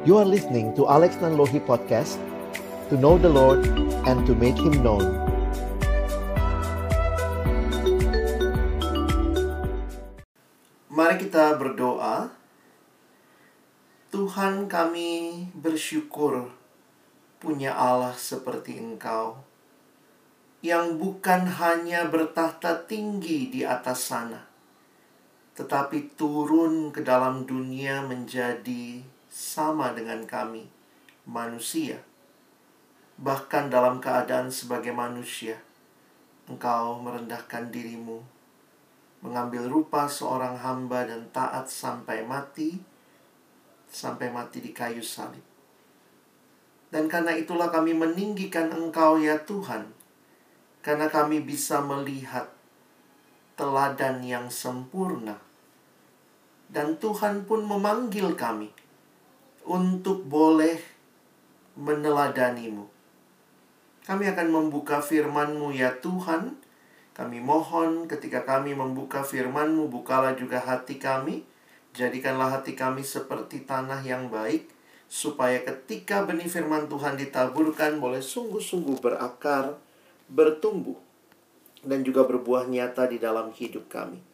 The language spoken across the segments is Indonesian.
You are listening to Alex Nanlohi Podcast To know the Lord and to make Him known. Mari kita berdoa. Tuhan kami bersyukur punya Allah seperti Engkau yang bukan hanya bertahta tinggi di atas sana, tetapi turun ke dalam dunia menjadi sama dengan kami, manusia. Bahkan dalam keadaan sebagai manusia, Engkau merendahkan dirimu, mengambil rupa seorang hamba dan taat sampai mati, sampai mati di kayu salib. Dan karena itulah kami meninggikan Engkau ya Tuhan, karena kami bisa melihat teladan yang sempurna. Dan Tuhan pun memanggil kami untuk boleh meneladanimu. Kami akan membuka firman-Mu ya Tuhan. Kami mohon ketika kami membuka firman-Mu, bukalah juga hati kami. Jadikanlah hati kami seperti tanah yang baik, supaya ketika benih firman Tuhan ditaburkan boleh sungguh-sungguh berakar, bertumbuh, dan juga berbuah nyata di dalam hidup kami.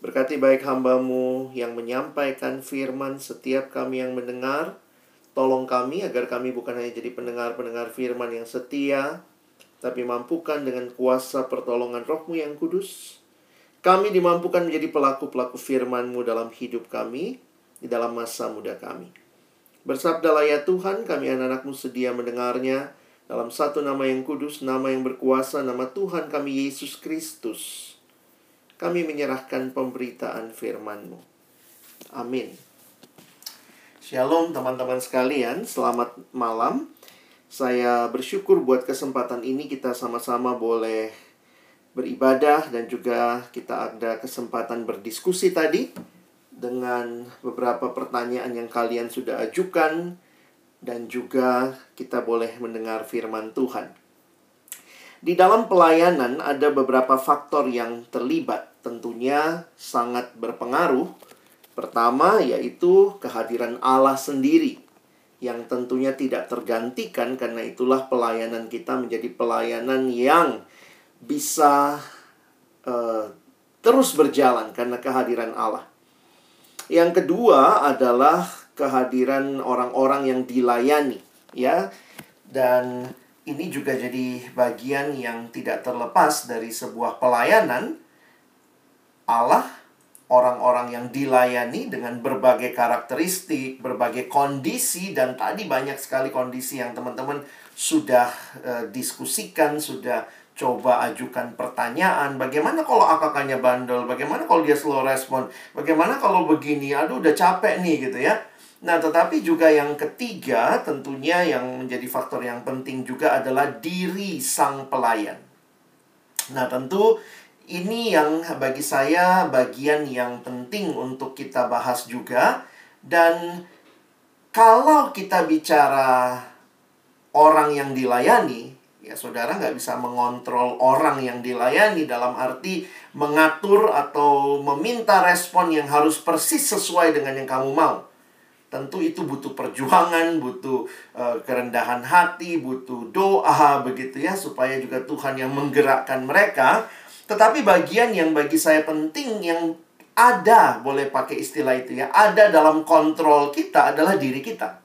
Berkati baik hambamu yang menyampaikan firman setiap kami yang mendengar. Tolong kami agar kami bukan hanya jadi pendengar-pendengar firman yang setia, tapi mampukan dengan kuasa pertolongan rohmu yang kudus. Kami dimampukan menjadi pelaku-pelaku firman-Mu dalam hidup kami, di dalam masa muda kami. Bersabdalah ya Tuhan, kami anak-anakmu sedia mendengarnya dalam satu nama yang kudus, nama yang berkuasa, nama Tuhan kami Yesus Kristus. Kami menyerahkan pemberitaan firman-Mu. Amin. Shalom teman-teman sekalian, selamat malam. Saya bersyukur buat kesempatan ini kita sama-sama boleh beribadah dan juga kita ada kesempatan berdiskusi tadi dengan beberapa pertanyaan yang kalian sudah ajukan dan juga kita boleh mendengar firman Tuhan. Di dalam pelayanan ada beberapa faktor yang terlibat, tentunya sangat berpengaruh. Pertama yaitu kehadiran Allah sendiri yang tentunya tidak tergantikan karena itulah pelayanan kita menjadi pelayanan yang bisa uh, terus berjalan karena kehadiran Allah. Yang kedua adalah kehadiran orang-orang yang dilayani, ya. Dan ini juga jadi bagian yang tidak terlepas dari sebuah pelayanan Allah orang-orang yang dilayani dengan berbagai karakteristik, berbagai kondisi dan tadi banyak sekali kondisi yang teman-teman sudah uh, diskusikan, sudah coba ajukan pertanyaan. Bagaimana kalau AKK-nya bandel? Bagaimana kalau dia slow respon? Bagaimana kalau begini? Aduh udah capek nih gitu ya. Nah tetapi juga yang ketiga tentunya yang menjadi faktor yang penting juga adalah diri sang pelayan. Nah tentu ini yang bagi saya bagian yang penting untuk kita bahas juga dan kalau kita bicara orang yang dilayani Ya, saudara nggak bisa mengontrol orang yang dilayani dalam arti mengatur atau meminta respon yang harus persis sesuai dengan yang kamu mau. Tentu itu butuh perjuangan, butuh uh, kerendahan hati, butuh doa begitu ya supaya juga Tuhan yang menggerakkan mereka. Tetapi bagian yang bagi saya penting yang ada, boleh pakai istilah itu ya, ada dalam kontrol kita adalah diri kita.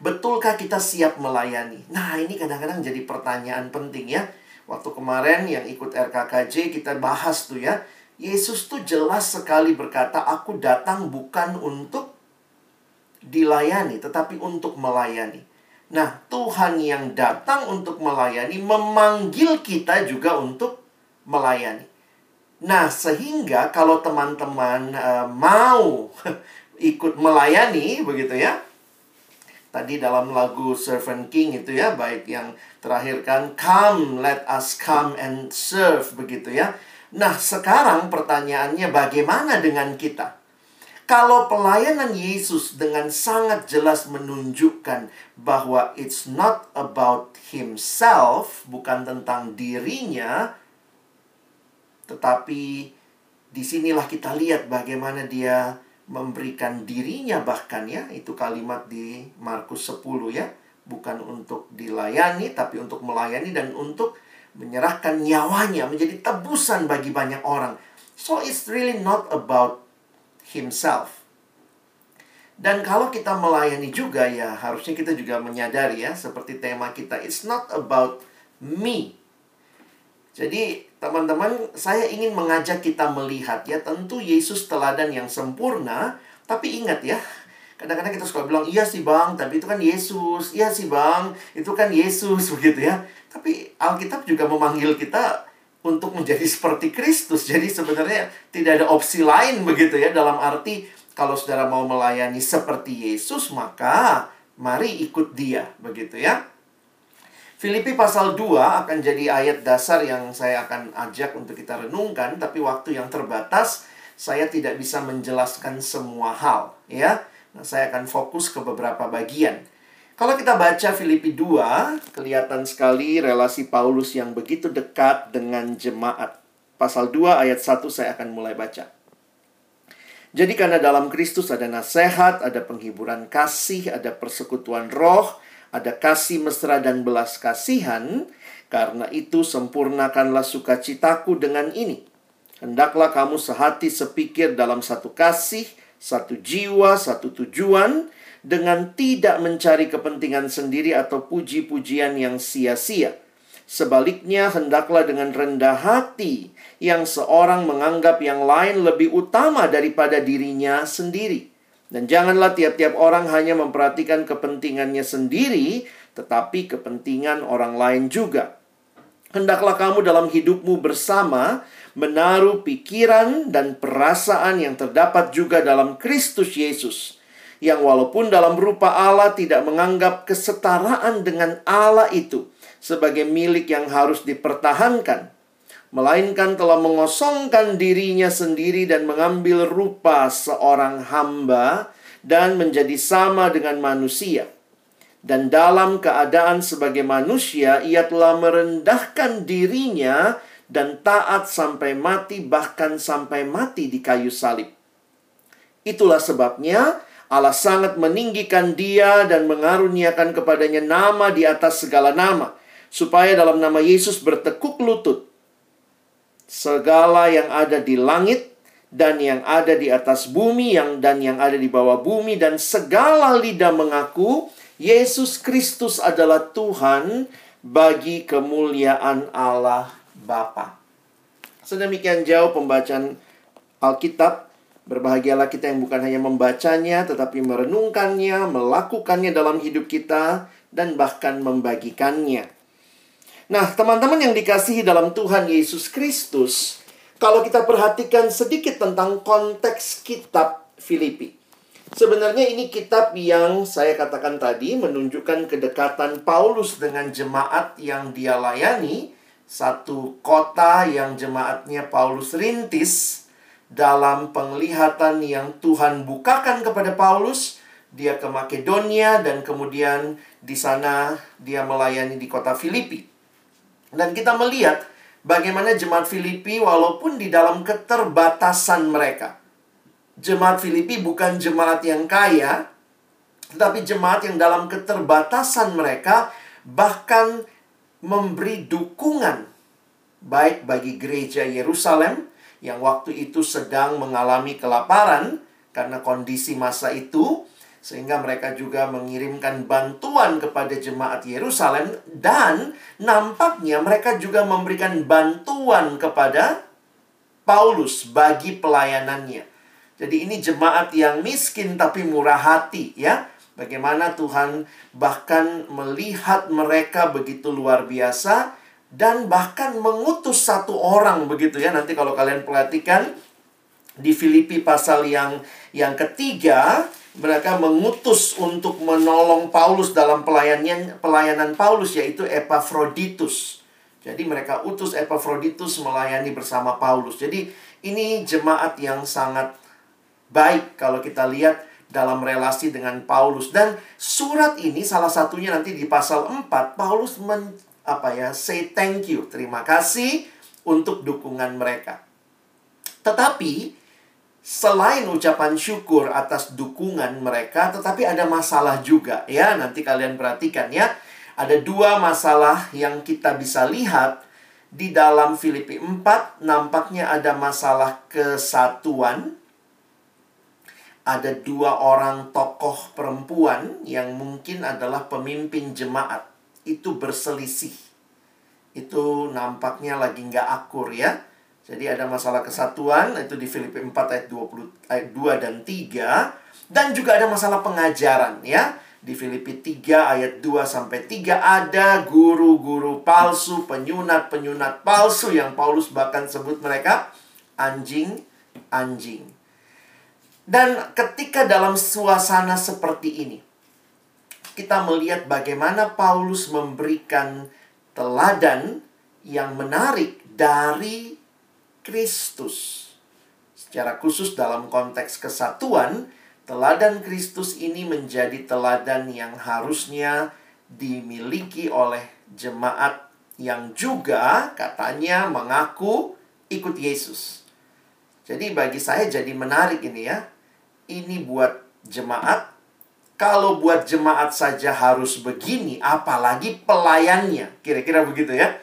Betulkah kita siap melayani? Nah, ini kadang-kadang jadi pertanyaan penting ya. Waktu kemarin yang ikut RKKJ kita bahas tuh ya. Yesus tuh jelas sekali berkata, "Aku datang bukan untuk dilayani, tetapi untuk melayani." Nah, Tuhan yang datang untuk melayani memanggil kita juga untuk melayani. Nah, sehingga kalau teman-teman uh, mau ikut melayani begitu ya, Tadi dalam lagu Servant King itu ya, baik yang terakhir kan, Come, let us come and serve, begitu ya. Nah, sekarang pertanyaannya bagaimana dengan kita? Kalau pelayanan Yesus dengan sangat jelas menunjukkan bahwa it's not about himself, bukan tentang dirinya, tetapi di sinilah kita lihat bagaimana dia memberikan dirinya bahkan ya, itu kalimat di Markus 10 ya, bukan untuk dilayani tapi untuk melayani dan untuk menyerahkan nyawanya menjadi tebusan bagi banyak orang. So it's really not about himself. Dan kalau kita melayani juga ya harusnya kita juga menyadari ya seperti tema kita it's not about me. Jadi teman-teman saya ingin mengajak kita melihat ya tentu Yesus teladan yang sempurna tapi ingat ya kadang-kadang kita suka bilang iya sih bang tapi itu kan Yesus iya sih bang itu kan Yesus begitu ya tapi Alkitab juga memanggil kita untuk menjadi seperti Kristus jadi sebenarnya tidak ada opsi lain begitu ya dalam arti kalau saudara mau melayani seperti Yesus, maka mari ikut dia, begitu ya. Filipi pasal 2 akan jadi ayat dasar yang saya akan ajak untuk kita renungkan, tapi waktu yang terbatas, saya tidak bisa menjelaskan semua hal, ya. Nah, saya akan fokus ke beberapa bagian. Kalau kita baca Filipi 2, kelihatan sekali relasi Paulus yang begitu dekat dengan jemaat. Pasal 2 ayat 1 saya akan mulai baca. Jadi karena dalam Kristus ada nasihat, ada penghiburan kasih, ada persekutuan roh, ada kasih mesra dan belas kasihan, karena itu sempurnakanlah sukacitaku dengan ini. Hendaklah kamu sehati sepikir dalam satu kasih, satu jiwa, satu tujuan, dengan tidak mencari kepentingan sendiri atau puji-pujian yang sia-sia. Sebaliknya, hendaklah dengan rendah hati yang seorang menganggap yang lain lebih utama daripada dirinya sendiri. Dan janganlah tiap-tiap orang hanya memperhatikan kepentingannya sendiri, tetapi kepentingan orang lain juga. Hendaklah kamu dalam hidupmu bersama menaruh pikiran dan perasaan yang terdapat juga dalam Kristus Yesus, yang walaupun dalam rupa Allah tidak menganggap kesetaraan dengan Allah itu sebagai milik yang harus dipertahankan, melainkan telah mengosongkan dirinya sendiri dan mengambil rupa seorang hamba dan menjadi sama dengan manusia. Dan dalam keadaan sebagai manusia, ia telah merendahkan dirinya dan taat sampai mati, bahkan sampai mati di kayu salib. Itulah sebabnya Allah sangat meninggikan dia dan mengaruniakan kepadanya nama di atas segala nama, supaya dalam nama Yesus bertekuk lutut segala yang ada di langit dan yang ada di atas bumi yang dan yang ada di bawah bumi dan segala lidah mengaku Yesus Kristus adalah Tuhan bagi kemuliaan Allah Bapa. Sedemikian jauh pembacaan Alkitab. Berbahagialah kita yang bukan hanya membacanya tetapi merenungkannya, melakukannya dalam hidup kita dan bahkan membagikannya. Nah, teman-teman yang dikasihi dalam Tuhan Yesus Kristus, kalau kita perhatikan sedikit tentang konteks kitab Filipi. Sebenarnya ini kitab yang saya katakan tadi menunjukkan kedekatan Paulus dengan jemaat yang dia layani, satu kota yang jemaatnya Paulus rintis dalam penglihatan yang Tuhan bukakan kepada Paulus, dia ke Makedonia dan kemudian di sana dia melayani di kota Filipi. Dan kita melihat bagaimana jemaat Filipi walaupun di dalam keterbatasan mereka. Jemaat Filipi bukan jemaat yang kaya, tetapi jemaat yang dalam keterbatasan mereka bahkan memberi dukungan baik bagi gereja Yerusalem yang waktu itu sedang mengalami kelaparan karena kondisi masa itu sehingga mereka juga mengirimkan bantuan kepada jemaat Yerusalem dan nampaknya mereka juga memberikan bantuan kepada Paulus bagi pelayanannya. Jadi ini jemaat yang miskin tapi murah hati ya. Bagaimana Tuhan bahkan melihat mereka begitu luar biasa dan bahkan mengutus satu orang begitu ya. Nanti kalau kalian perhatikan di Filipi pasal yang yang ketiga mereka mengutus untuk menolong Paulus dalam pelayanan pelayanan Paulus yaitu Epaphroditus. Jadi mereka utus Epaphroditus melayani bersama Paulus. Jadi ini jemaat yang sangat baik kalau kita lihat dalam relasi dengan Paulus dan surat ini salah satunya nanti di pasal 4 Paulus men, apa ya say thank you, terima kasih untuk dukungan mereka. Tetapi selain ucapan syukur atas dukungan mereka, tetapi ada masalah juga ya. Nanti kalian perhatikan ya. Ada dua masalah yang kita bisa lihat di dalam Filipi 4 nampaknya ada masalah kesatuan. Ada dua orang tokoh perempuan yang mungkin adalah pemimpin jemaat. Itu berselisih. Itu nampaknya lagi nggak akur ya. Jadi ada masalah kesatuan itu di Filipi 4 ayat 20 ayat 2 dan 3 dan juga ada masalah pengajaran ya. Di Filipi 3 ayat 2 sampai 3 ada guru-guru palsu, penyunat-penyunat palsu yang Paulus bahkan sebut mereka anjing-anjing. Dan ketika dalam suasana seperti ini kita melihat bagaimana Paulus memberikan teladan yang menarik dari Kristus. Secara khusus dalam konteks kesatuan, teladan Kristus ini menjadi teladan yang harusnya dimiliki oleh jemaat yang juga katanya mengaku ikut Yesus. Jadi bagi saya jadi menarik ini ya. Ini buat jemaat. Kalau buat jemaat saja harus begini, apalagi pelayannya. Kira-kira begitu ya.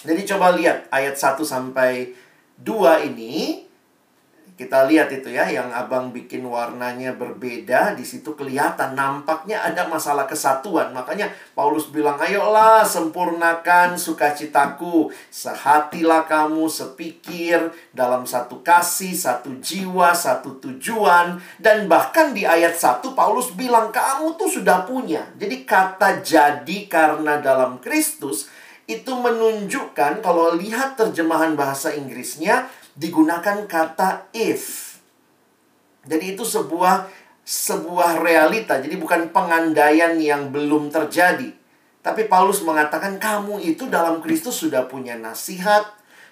Jadi coba lihat ayat 1 sampai 2 ini. Kita lihat itu ya yang abang bikin warnanya berbeda di situ kelihatan nampaknya ada masalah kesatuan. Makanya Paulus bilang ayolah sempurnakan sukacitaku. Sehatilah kamu sepikir dalam satu kasih satu jiwa satu tujuan. Dan bahkan di ayat 1 Paulus bilang kamu tuh sudah punya. Jadi kata jadi karena dalam Kristus itu menunjukkan kalau lihat terjemahan bahasa Inggrisnya digunakan kata if. Jadi itu sebuah sebuah realita. Jadi bukan pengandaian yang belum terjadi. Tapi Paulus mengatakan kamu itu dalam Kristus sudah punya nasihat,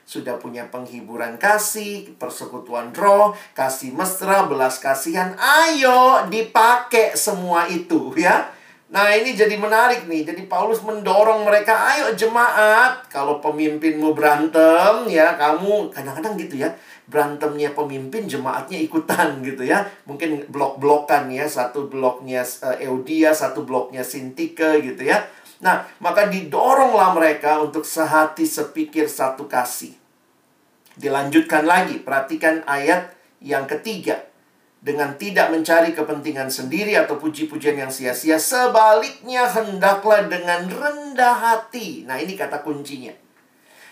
sudah punya penghiburan kasih, persekutuan roh, kasih mesra, belas kasihan. Ayo dipakai semua itu ya. Nah ini jadi menarik nih. Jadi Paulus mendorong mereka, ayo jemaat. Kalau pemimpinmu berantem, ya kamu kadang-kadang gitu ya. Berantemnya pemimpin, jemaatnya ikutan gitu ya. Mungkin blok-blokan ya. Satu bloknya uh, Eudia, satu bloknya Sintike gitu ya. Nah, maka didoronglah mereka untuk sehati sepikir satu kasih. Dilanjutkan lagi, perhatikan ayat yang ketiga dengan tidak mencari kepentingan sendiri atau puji-pujian yang sia-sia. Sebaliknya, hendaklah dengan rendah hati. Nah, ini kata kuncinya.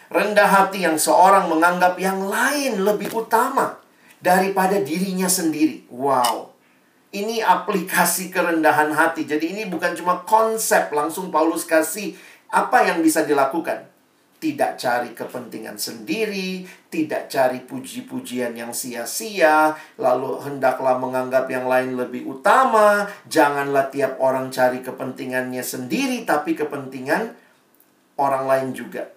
Rendah hati yang seorang menganggap yang lain lebih utama daripada dirinya sendiri. Wow. Ini aplikasi kerendahan hati. Jadi ini bukan cuma konsep langsung Paulus kasih apa yang bisa dilakukan tidak cari kepentingan sendiri, tidak cari puji-pujian yang sia-sia, lalu hendaklah menganggap yang lain lebih utama, janganlah tiap orang cari kepentingannya sendiri, tapi kepentingan orang lain juga.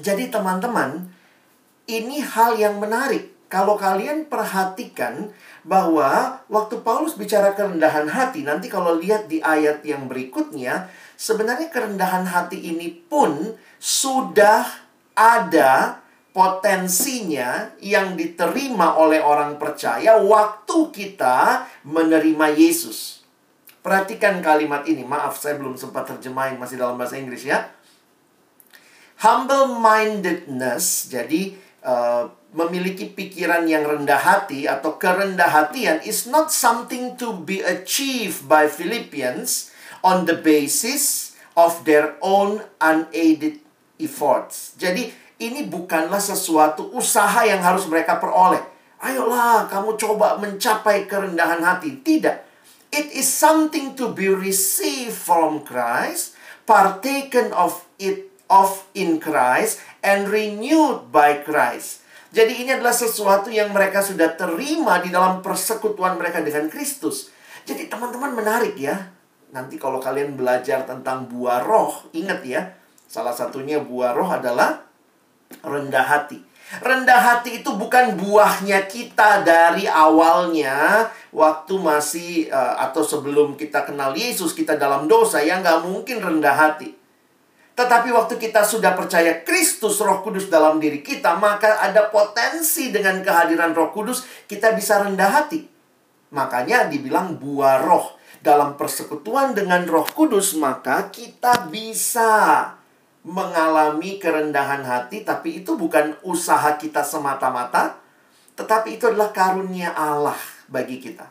Jadi, teman-teman, ini hal yang menarik. Kalau kalian perhatikan bahwa waktu Paulus bicara kerendahan hati, nanti kalau lihat di ayat yang berikutnya, sebenarnya kerendahan hati ini pun sudah ada potensinya yang diterima oleh orang percaya waktu kita menerima Yesus. Perhatikan kalimat ini. Maaf, saya belum sempat terjemahin masih dalam bahasa Inggris ya. Humble mindedness, jadi uh, memiliki pikiran yang rendah hati atau kerendah hatian is not something to be achieved by Philippians on the basis of their own unaided efforts. Jadi ini bukanlah sesuatu usaha yang harus mereka peroleh. Ayolah kamu coba mencapai kerendahan hati. Tidak. It is something to be received from Christ, partaken of it of in Christ and renewed by Christ. Jadi ini adalah sesuatu yang mereka sudah terima di dalam persekutuan mereka dengan Kristus. Jadi teman-teman menarik ya. Nanti kalau kalian belajar tentang buah roh, ingat ya, Salah satunya buah roh adalah rendah hati. Rendah hati itu bukan buahnya kita dari awalnya waktu masih uh, atau sebelum kita kenal Yesus kita dalam dosa yang nggak mungkin rendah hati. Tetapi waktu kita sudah percaya Kristus Roh Kudus dalam diri kita, maka ada potensi dengan kehadiran Roh Kudus kita bisa rendah hati. Makanya dibilang buah roh. Dalam persekutuan dengan Roh Kudus, maka kita bisa mengalami kerendahan hati, tapi itu bukan usaha kita semata-mata, tetapi itu adalah karunia Allah bagi kita.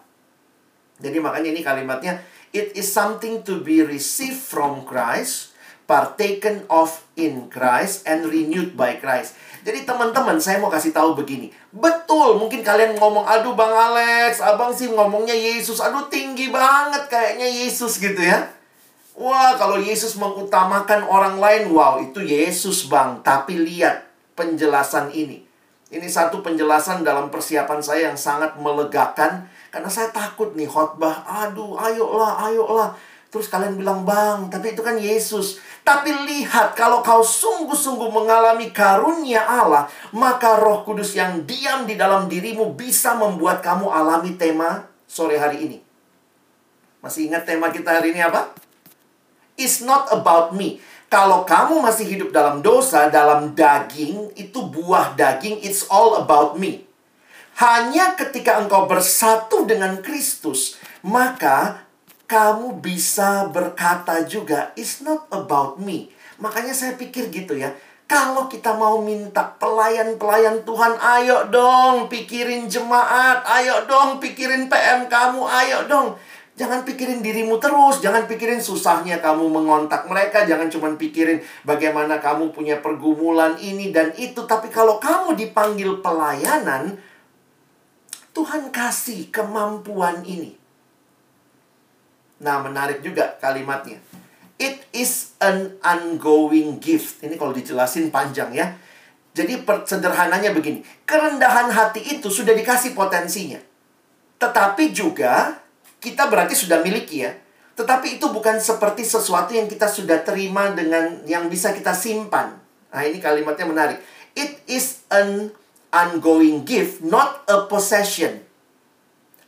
Jadi makanya ini kalimatnya, it is something to be received from Christ, partaken of in Christ and renewed by Christ. Jadi teman-teman, saya mau kasih tahu begini. Betul, mungkin kalian ngomong, aduh Bang Alex, abang sih ngomongnya Yesus, aduh tinggi banget kayaknya Yesus gitu ya. Wah, kalau Yesus mengutamakan orang lain, wow, itu Yesus bang. Tapi lihat penjelasan ini. Ini satu penjelasan dalam persiapan saya yang sangat melegakan. Karena saya takut nih khotbah, aduh, ayolah, ayolah. Terus kalian bilang, bang, tapi itu kan Yesus. Tapi lihat, kalau kau sungguh-sungguh mengalami karunia Allah, maka roh kudus yang diam di dalam dirimu bisa membuat kamu alami tema sore hari ini. Masih ingat tema kita hari ini apa? It's not about me. Kalau kamu masih hidup dalam dosa, dalam daging, itu buah daging, it's all about me. Hanya ketika engkau bersatu dengan Kristus, maka kamu bisa berkata juga, it's not about me. Makanya saya pikir gitu ya, kalau kita mau minta pelayan-pelayan Tuhan, ayo dong pikirin jemaat, ayo dong pikirin PM kamu, ayo dong. Jangan pikirin dirimu terus, jangan pikirin susahnya kamu mengontak mereka, jangan cuma pikirin bagaimana kamu punya pergumulan ini dan itu. Tapi kalau kamu dipanggil pelayanan, Tuhan kasih kemampuan ini. Nah, menarik juga kalimatnya. It is an ongoing gift. Ini kalau dijelasin panjang ya. Jadi sederhananya begini. Kerendahan hati itu sudah dikasih potensinya. Tetapi juga kita berarti sudah miliki ya. Tetapi itu bukan seperti sesuatu yang kita sudah terima dengan yang bisa kita simpan. Nah, ini kalimatnya menarik. It is an ongoing gift, not a possession.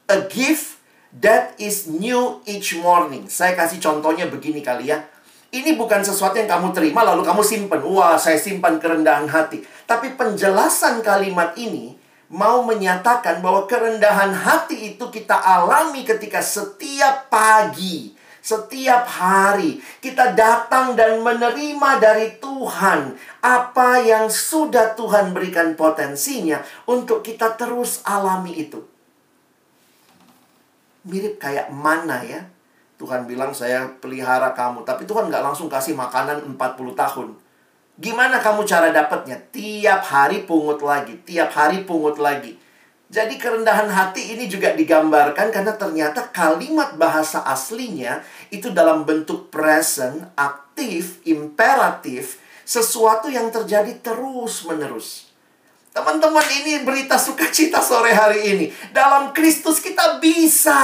A gift That is new each morning. Saya kasih contohnya begini kali ya. Ini bukan sesuatu yang kamu terima lalu kamu simpan. Wah, saya simpan kerendahan hati. Tapi penjelasan kalimat ini mau menyatakan bahwa kerendahan hati itu kita alami ketika setiap pagi, setiap hari kita datang dan menerima dari Tuhan apa yang sudah Tuhan berikan potensinya untuk kita terus alami itu mirip kayak mana ya. Tuhan bilang saya pelihara kamu. Tapi Tuhan nggak langsung kasih makanan 40 tahun. Gimana kamu cara dapatnya? Tiap hari pungut lagi. Tiap hari pungut lagi. Jadi kerendahan hati ini juga digambarkan karena ternyata kalimat bahasa aslinya itu dalam bentuk present, aktif, imperatif, sesuatu yang terjadi terus-menerus. Teman-teman ini berita sukacita sore hari ini. Dalam Kristus kita bisa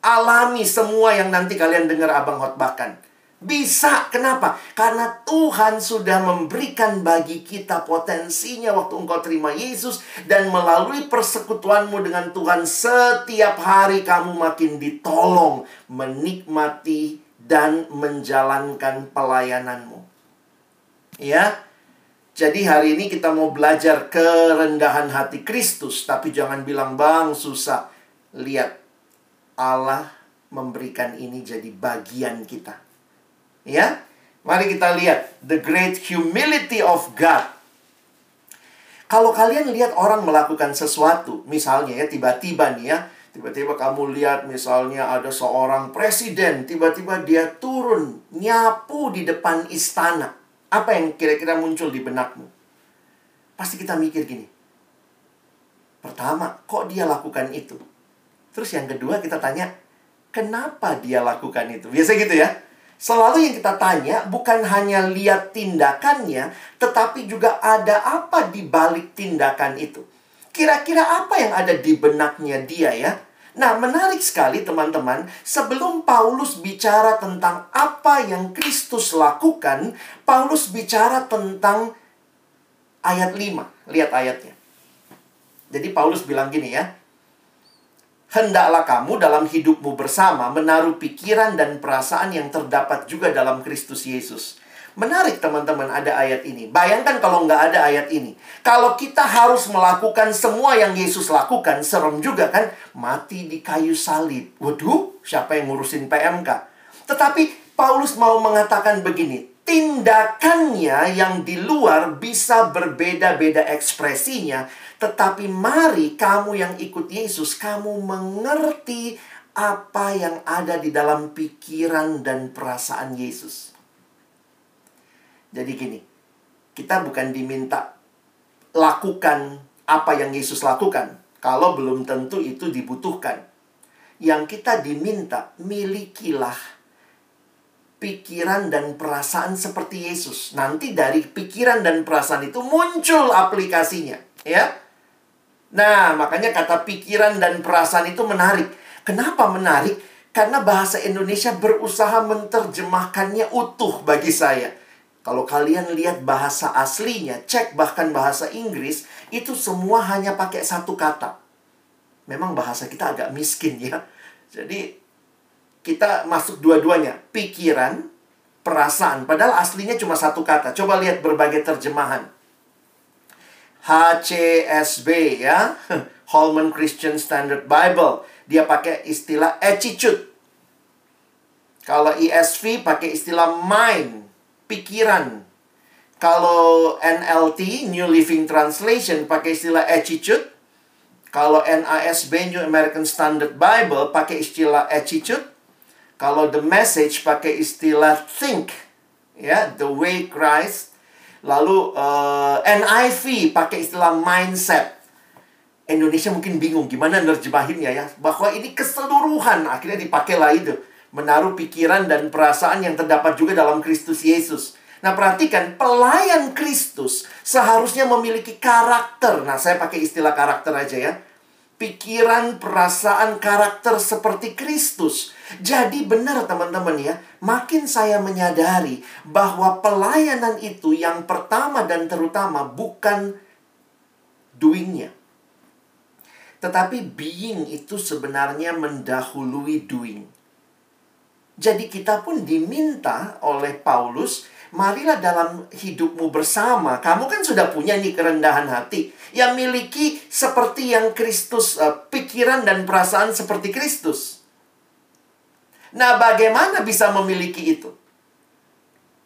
alami semua yang nanti kalian dengar abang khotbahkan. Bisa, kenapa? Karena Tuhan sudah memberikan bagi kita potensinya waktu engkau terima Yesus dan melalui persekutuanmu dengan Tuhan setiap hari kamu makin ditolong menikmati dan menjalankan pelayananmu. Ya, jadi hari ini kita mau belajar kerendahan hati Kristus, tapi jangan bilang bang susah. Lihat, Allah memberikan ini jadi bagian kita. Ya, mari kita lihat the great humility of God. Kalau kalian lihat orang melakukan sesuatu, misalnya ya tiba-tiba nih ya, tiba-tiba kamu lihat misalnya ada seorang presiden, tiba-tiba dia turun nyapu di depan istana. Apa yang kira-kira muncul di benakmu? Pasti kita mikir gini. Pertama, kok dia lakukan itu? Terus yang kedua kita tanya, kenapa dia lakukan itu? Biasa gitu ya. Selalu yang kita tanya bukan hanya lihat tindakannya, tetapi juga ada apa di balik tindakan itu. Kira-kira apa yang ada di benaknya dia ya? Nah, menarik sekali teman-teman, sebelum Paulus bicara tentang apa yang Kristus lakukan, Paulus bicara tentang ayat 5. Lihat ayatnya. Jadi Paulus bilang gini ya. Hendaklah kamu dalam hidupmu bersama menaruh pikiran dan perasaan yang terdapat juga dalam Kristus Yesus. Menarik teman-teman ada ayat ini. Bayangkan kalau nggak ada ayat ini. Kalau kita harus melakukan semua yang Yesus lakukan, serem juga kan? Mati di kayu salib. Waduh, siapa yang ngurusin PMK? Tetapi Paulus mau mengatakan begini. Tindakannya yang di luar bisa berbeda-beda ekspresinya. Tetapi mari kamu yang ikut Yesus, kamu mengerti apa yang ada di dalam pikiran dan perasaan Yesus. Jadi gini, kita bukan diminta lakukan apa yang Yesus lakukan. Kalau belum tentu itu dibutuhkan. Yang kita diminta, milikilah pikiran dan perasaan seperti Yesus. Nanti dari pikiran dan perasaan itu muncul aplikasinya, ya. Nah, makanya kata pikiran dan perasaan itu menarik. Kenapa menarik? Karena bahasa Indonesia berusaha menerjemahkannya utuh bagi saya. Kalau kalian lihat bahasa aslinya, cek bahkan bahasa Inggris, itu semua hanya pakai satu kata. Memang bahasa kita agak miskin ya. Jadi kita masuk dua-duanya, pikiran, perasaan. Padahal aslinya cuma satu kata. Coba lihat berbagai terjemahan. HCSB ya, Holman Christian Standard Bible. Dia pakai istilah attitude. Kalau ESV pakai istilah mind pikiran. Kalau NLT, New Living Translation, pakai istilah attitude. Kalau NASB, New American Standard Bible, pakai istilah attitude. Kalau The Message, pakai istilah think. Ya, the way Christ. Lalu uh, eh, NIV, pakai istilah mindset. Indonesia mungkin bingung gimana nerjemahinnya ya. Bahwa ini keseluruhan akhirnya dipakailah itu menaruh pikiran dan perasaan yang terdapat juga dalam Kristus Yesus. Nah, perhatikan, pelayan Kristus seharusnya memiliki karakter. Nah, saya pakai istilah karakter aja ya. Pikiran, perasaan, karakter seperti Kristus. Jadi benar teman-teman ya, makin saya menyadari bahwa pelayanan itu yang pertama dan terutama bukan doingnya. Tetapi being itu sebenarnya mendahului doing. Jadi kita pun diminta oleh Paulus, marilah dalam hidupmu bersama. Kamu kan sudah punya nih kerendahan hati. Yang miliki seperti yang Kristus, uh, pikiran dan perasaan seperti Kristus. Nah, bagaimana bisa memiliki itu?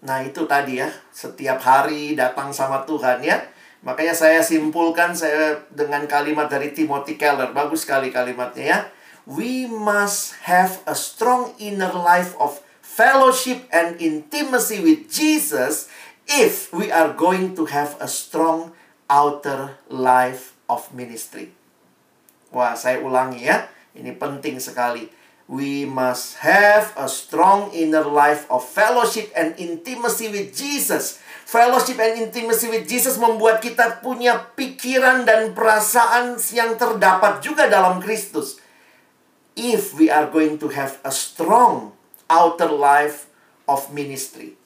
Nah, itu tadi ya, setiap hari datang sama Tuhan ya. Makanya saya simpulkan saya dengan kalimat dari Timothy Keller. Bagus sekali kalimatnya ya we must have a strong inner life of fellowship and intimacy with Jesus if we are going to have a strong outer life of ministry. Wah, saya ulangi ya. Ini penting sekali. We must have a strong inner life of fellowship and intimacy with Jesus. Fellowship and intimacy with Jesus membuat kita punya pikiran dan perasaan yang terdapat juga dalam Kristus if we are going to have a strong outer life of ministry.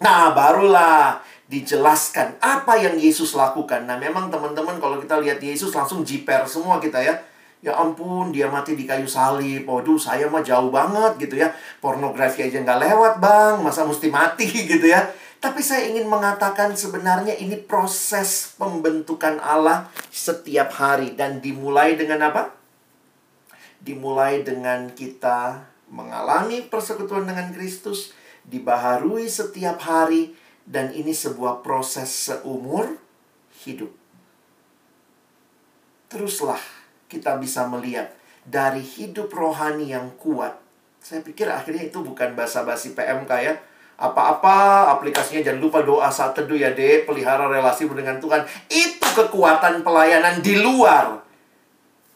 Nah, barulah dijelaskan apa yang Yesus lakukan. Nah, memang teman-teman kalau kita lihat Yesus langsung jiper semua kita ya. Ya ampun, dia mati di kayu salib. Waduh, saya mah jauh banget gitu ya. Pornografi aja nggak lewat, Bang. Masa mesti mati gitu ya. Tapi saya ingin mengatakan sebenarnya ini proses pembentukan Allah setiap hari. Dan dimulai dengan apa? dimulai dengan kita mengalami persekutuan dengan Kristus, dibaharui setiap hari, dan ini sebuah proses seumur hidup. Teruslah kita bisa melihat dari hidup rohani yang kuat. Saya pikir akhirnya itu bukan basa-basi PMK ya. Apa-apa aplikasinya jangan lupa doa saat teduh ya dek, pelihara relasi dengan Tuhan. Itu kekuatan pelayanan di luar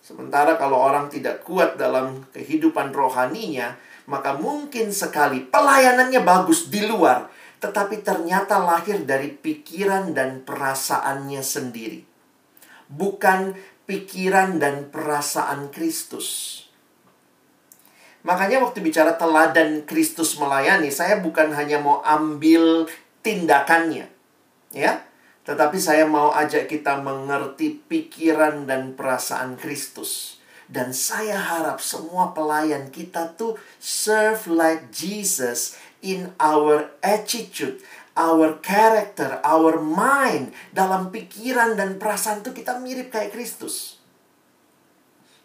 Sementara kalau orang tidak kuat dalam kehidupan rohaninya, maka mungkin sekali pelayanannya bagus di luar, tetapi ternyata lahir dari pikiran dan perasaannya sendiri. Bukan pikiran dan perasaan Kristus. Makanya waktu bicara teladan Kristus melayani, saya bukan hanya mau ambil tindakannya. Ya, tetapi saya mau ajak kita mengerti pikiran dan perasaan Kristus. Dan saya harap semua pelayan kita tuh serve like Jesus in our attitude, our character, our mind, dalam pikiran dan perasaan itu kita mirip kayak Kristus.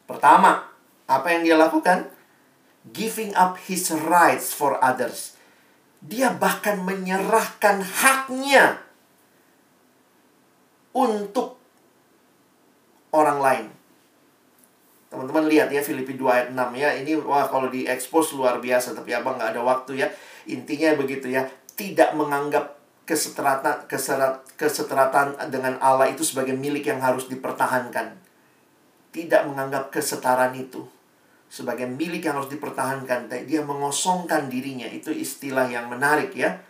Pertama, apa yang dia lakukan? Giving up his rights for others. Dia bahkan menyerahkan haknya untuk orang lain. Teman-teman lihat ya Filipi 2 ayat 6 ya. Ini wah kalau diekspos luar biasa tapi Abang nggak ada waktu ya. Intinya begitu ya. Tidak menganggap keseteratan keserat, keseteratan dengan Allah itu sebagai milik yang harus dipertahankan. Tidak menganggap kesetaraan itu sebagai milik yang harus dipertahankan. Dia mengosongkan dirinya. Itu istilah yang menarik ya.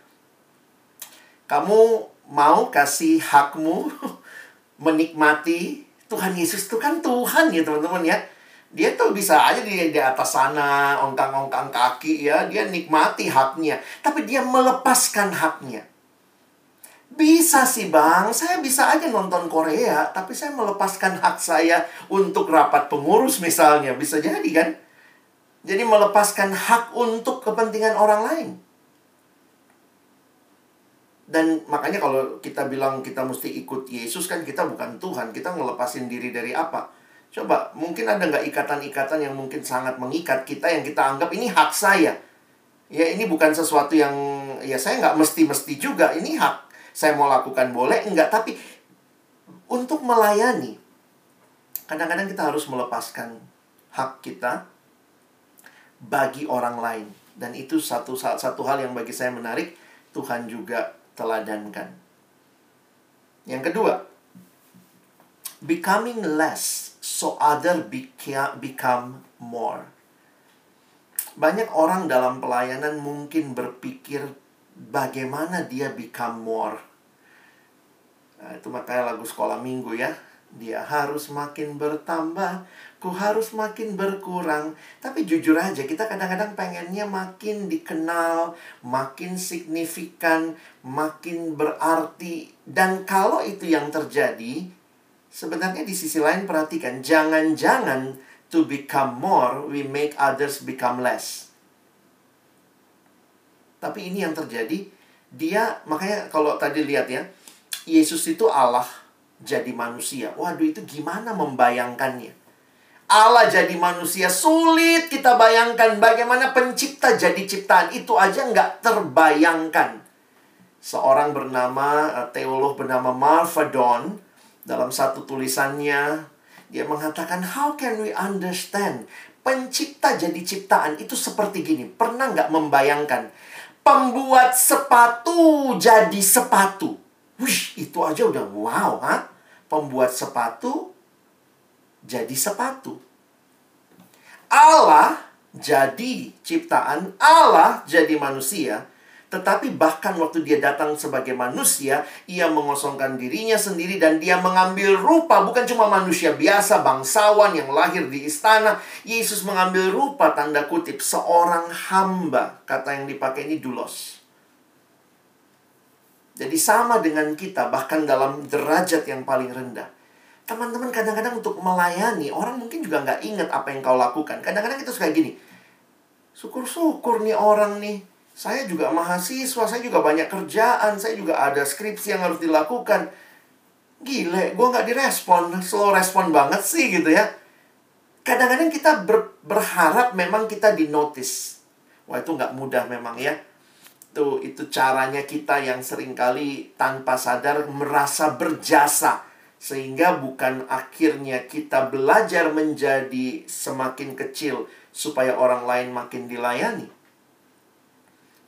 Kamu mau kasih hakmu menikmati Tuhan Yesus itu kan Tuhan ya teman-teman ya. Dia tuh bisa aja di, di atas sana, ongkang-ongkang kaki ya. Dia nikmati haknya. Tapi dia melepaskan haknya. Bisa sih bang, saya bisa aja nonton Korea, tapi saya melepaskan hak saya untuk rapat pengurus misalnya. Bisa jadi kan? Jadi melepaskan hak untuk kepentingan orang lain. Dan makanya kalau kita bilang kita mesti ikut Yesus kan kita bukan Tuhan, kita ngelepasin diri dari apa? Coba, mungkin ada nggak ikatan-ikatan yang mungkin sangat mengikat kita yang kita anggap ini hak saya. Ya ini bukan sesuatu yang ya saya nggak mesti-mesti juga, ini hak. Saya mau lakukan boleh, enggak. Tapi untuk melayani, kadang-kadang kita harus melepaskan hak kita bagi orang lain. Dan itu satu satu hal yang bagi saya menarik, Tuhan juga teladankan. Yang kedua, becoming less so other become more. Banyak orang dalam pelayanan mungkin berpikir bagaimana dia become more. Nah, itu makanya lagu sekolah minggu ya. Dia harus makin bertambah, ku harus makin berkurang. Tapi jujur aja, kita kadang-kadang pengennya makin dikenal, makin signifikan, makin berarti. Dan kalau itu yang terjadi, sebenarnya di sisi lain perhatikan, jangan-jangan to become more, we make others become less. Tapi ini yang terjadi, dia makanya kalau tadi lihat ya, Yesus itu Allah jadi manusia. Waduh, itu gimana membayangkannya? Allah jadi manusia sulit kita bayangkan bagaimana pencipta jadi ciptaan itu aja nggak terbayangkan. Seorang bernama eh, teolog bernama Marfadon dalam satu tulisannya dia mengatakan how can we understand pencipta jadi ciptaan itu seperti gini. Pernah nggak membayangkan pembuat sepatu jadi sepatu? Wih, itu aja udah wow, ha? pembuat sepatu jadi sepatu. Allah jadi ciptaan, Allah jadi manusia, tetapi bahkan waktu dia datang sebagai manusia, ia mengosongkan dirinya sendiri dan dia mengambil rupa bukan cuma manusia biasa, bangsawan yang lahir di istana. Yesus mengambil rupa tanda kutip seorang hamba. Kata yang dipakai ini dulos. Jadi sama dengan kita, bahkan dalam derajat yang paling rendah. Teman-teman kadang-kadang untuk melayani, orang mungkin juga nggak ingat apa yang kau lakukan. Kadang-kadang kita suka gini, syukur-syukur nih orang nih. Saya juga mahasiswa, saya juga banyak kerjaan, saya juga ada skripsi yang harus dilakukan. Gile, gue nggak direspon, slow respon banget sih gitu ya. Kadang-kadang kita ber, berharap memang kita di notice. Wah itu nggak mudah memang ya itu itu caranya kita yang sering kali tanpa sadar merasa berjasa sehingga bukan akhirnya kita belajar menjadi semakin kecil supaya orang lain makin dilayani.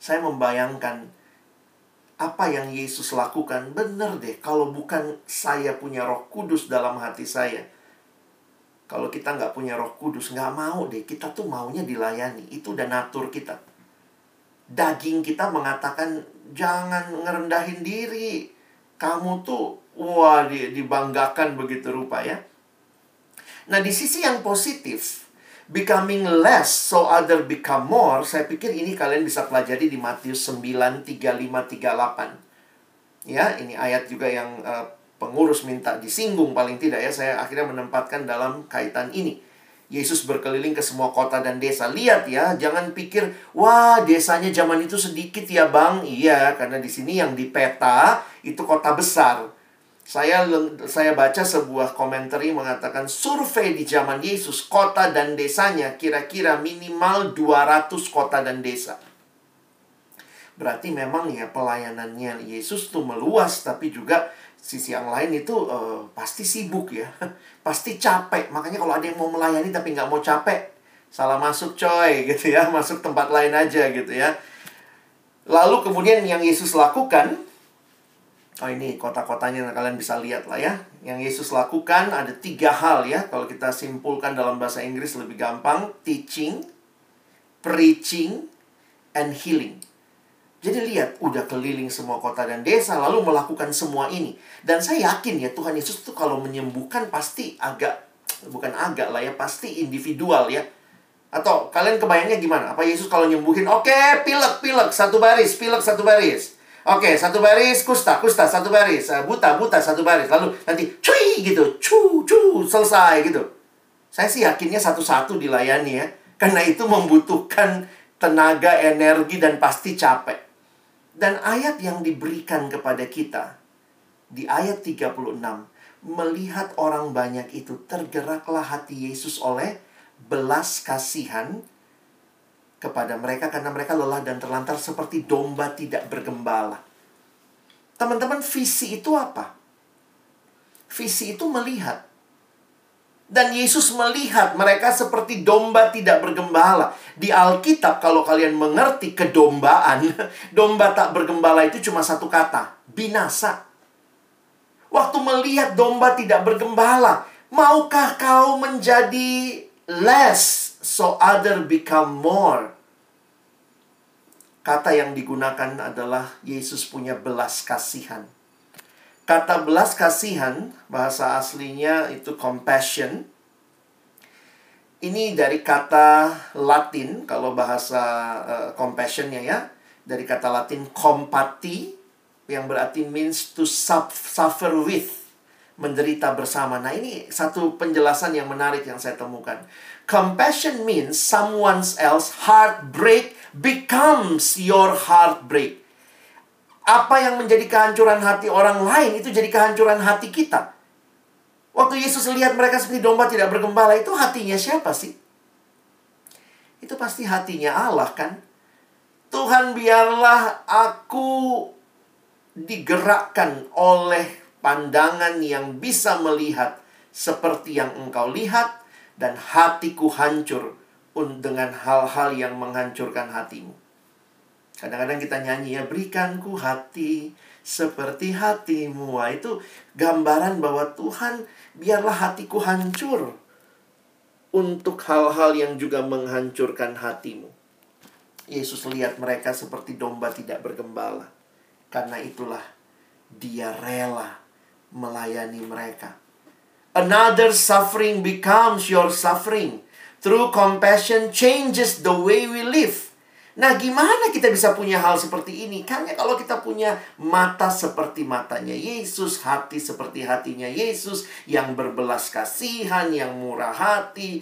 Saya membayangkan apa yang Yesus lakukan benar deh kalau bukan saya punya Roh Kudus dalam hati saya. Kalau kita nggak punya Roh Kudus nggak mau deh kita tuh maunya dilayani itu udah natur kita daging kita mengatakan jangan ngerendahin diri. Kamu tuh wah dibanggakan begitu rupa ya. Nah, di sisi yang positif, becoming less so other become more, saya pikir ini kalian bisa pelajari di Matius 9 35 38. Ya, ini ayat juga yang uh, pengurus minta disinggung paling tidak ya. Saya akhirnya menempatkan dalam kaitan ini. Yesus berkeliling ke semua kota dan desa. Lihat ya, jangan pikir, wah desanya zaman itu sedikit ya bang. Iya, karena di sini yang di peta itu kota besar. Saya saya baca sebuah komentar mengatakan survei di zaman Yesus, kota dan desanya kira-kira minimal 200 kota dan desa. Berarti memang ya pelayanannya Yesus tuh meluas, tapi juga sisi yang lain itu uh, pasti sibuk ya. Pasti capek. Makanya kalau ada yang mau melayani tapi nggak mau capek salah masuk coy gitu ya. Masuk tempat lain aja gitu ya. Lalu kemudian yang Yesus lakukan oh ini kota-kotanya kalian bisa lihat lah ya yang Yesus lakukan ada tiga hal ya kalau kita simpulkan dalam bahasa Inggris lebih gampang teaching preaching and healing jadi lihat, udah keliling semua kota dan desa, lalu melakukan semua ini. Dan saya yakin ya, Tuhan Yesus tuh kalau menyembuhkan pasti agak, bukan agak lah ya, pasti individual ya. Atau kalian kebayangnya gimana? Apa Yesus kalau nyembuhin, oke, okay, pilek, pilek, satu baris, pilek, satu baris. Oke, okay, satu baris, kusta, kusta, satu baris. Uh, buta, buta, satu baris. Lalu nanti, cuy, gitu, cu, cu, selesai gitu. Saya sih yakinnya satu-satu dilayani ya. Karena itu membutuhkan tenaga, energi, dan pasti capek. Dan ayat yang diberikan kepada kita di ayat 36 melihat orang banyak itu tergeraklah hati Yesus oleh belas kasihan kepada mereka karena mereka lelah dan terlantar seperti domba tidak bergembala. Teman-teman, visi itu apa? Visi itu melihat dan Yesus melihat mereka seperti domba tidak bergembala. Di Alkitab kalau kalian mengerti kedombaan, domba tak bergembala itu cuma satu kata, binasa. Waktu melihat domba tidak bergembala, maukah kau menjadi less so other become more? Kata yang digunakan adalah Yesus punya belas kasihan. Kata belas kasihan, bahasa aslinya itu compassion. Ini dari kata Latin, kalau bahasa uh, compassionnya ya. Dari kata Latin compati, yang berarti means to suffer with. Menderita bersama. Nah ini satu penjelasan yang menarik yang saya temukan. Compassion means someone else heartbreak becomes your heartbreak apa yang menjadi kehancuran hati orang lain itu jadi kehancuran hati kita. Waktu Yesus lihat mereka seperti domba tidak bergembala, itu hatinya siapa sih? Itu pasti hatinya Allah kan? Tuhan biarlah aku digerakkan oleh pandangan yang bisa melihat seperti yang engkau lihat dan hatiku hancur dengan hal-hal yang menghancurkan hatimu. Kadang-kadang kita nyanyi ya, berikanku hati seperti hatimu. Wah, itu gambaran bahwa Tuhan biarlah hatiku hancur untuk hal-hal yang juga menghancurkan hatimu. Yesus lihat mereka seperti domba tidak bergembala. Karena itulah dia rela melayani mereka. Another suffering becomes your suffering. True compassion changes the way we live. Nah, gimana kita bisa punya hal seperti ini? Hanya kalau kita punya mata seperti matanya Yesus, hati seperti hatinya Yesus, yang berbelas kasihan, yang murah hati.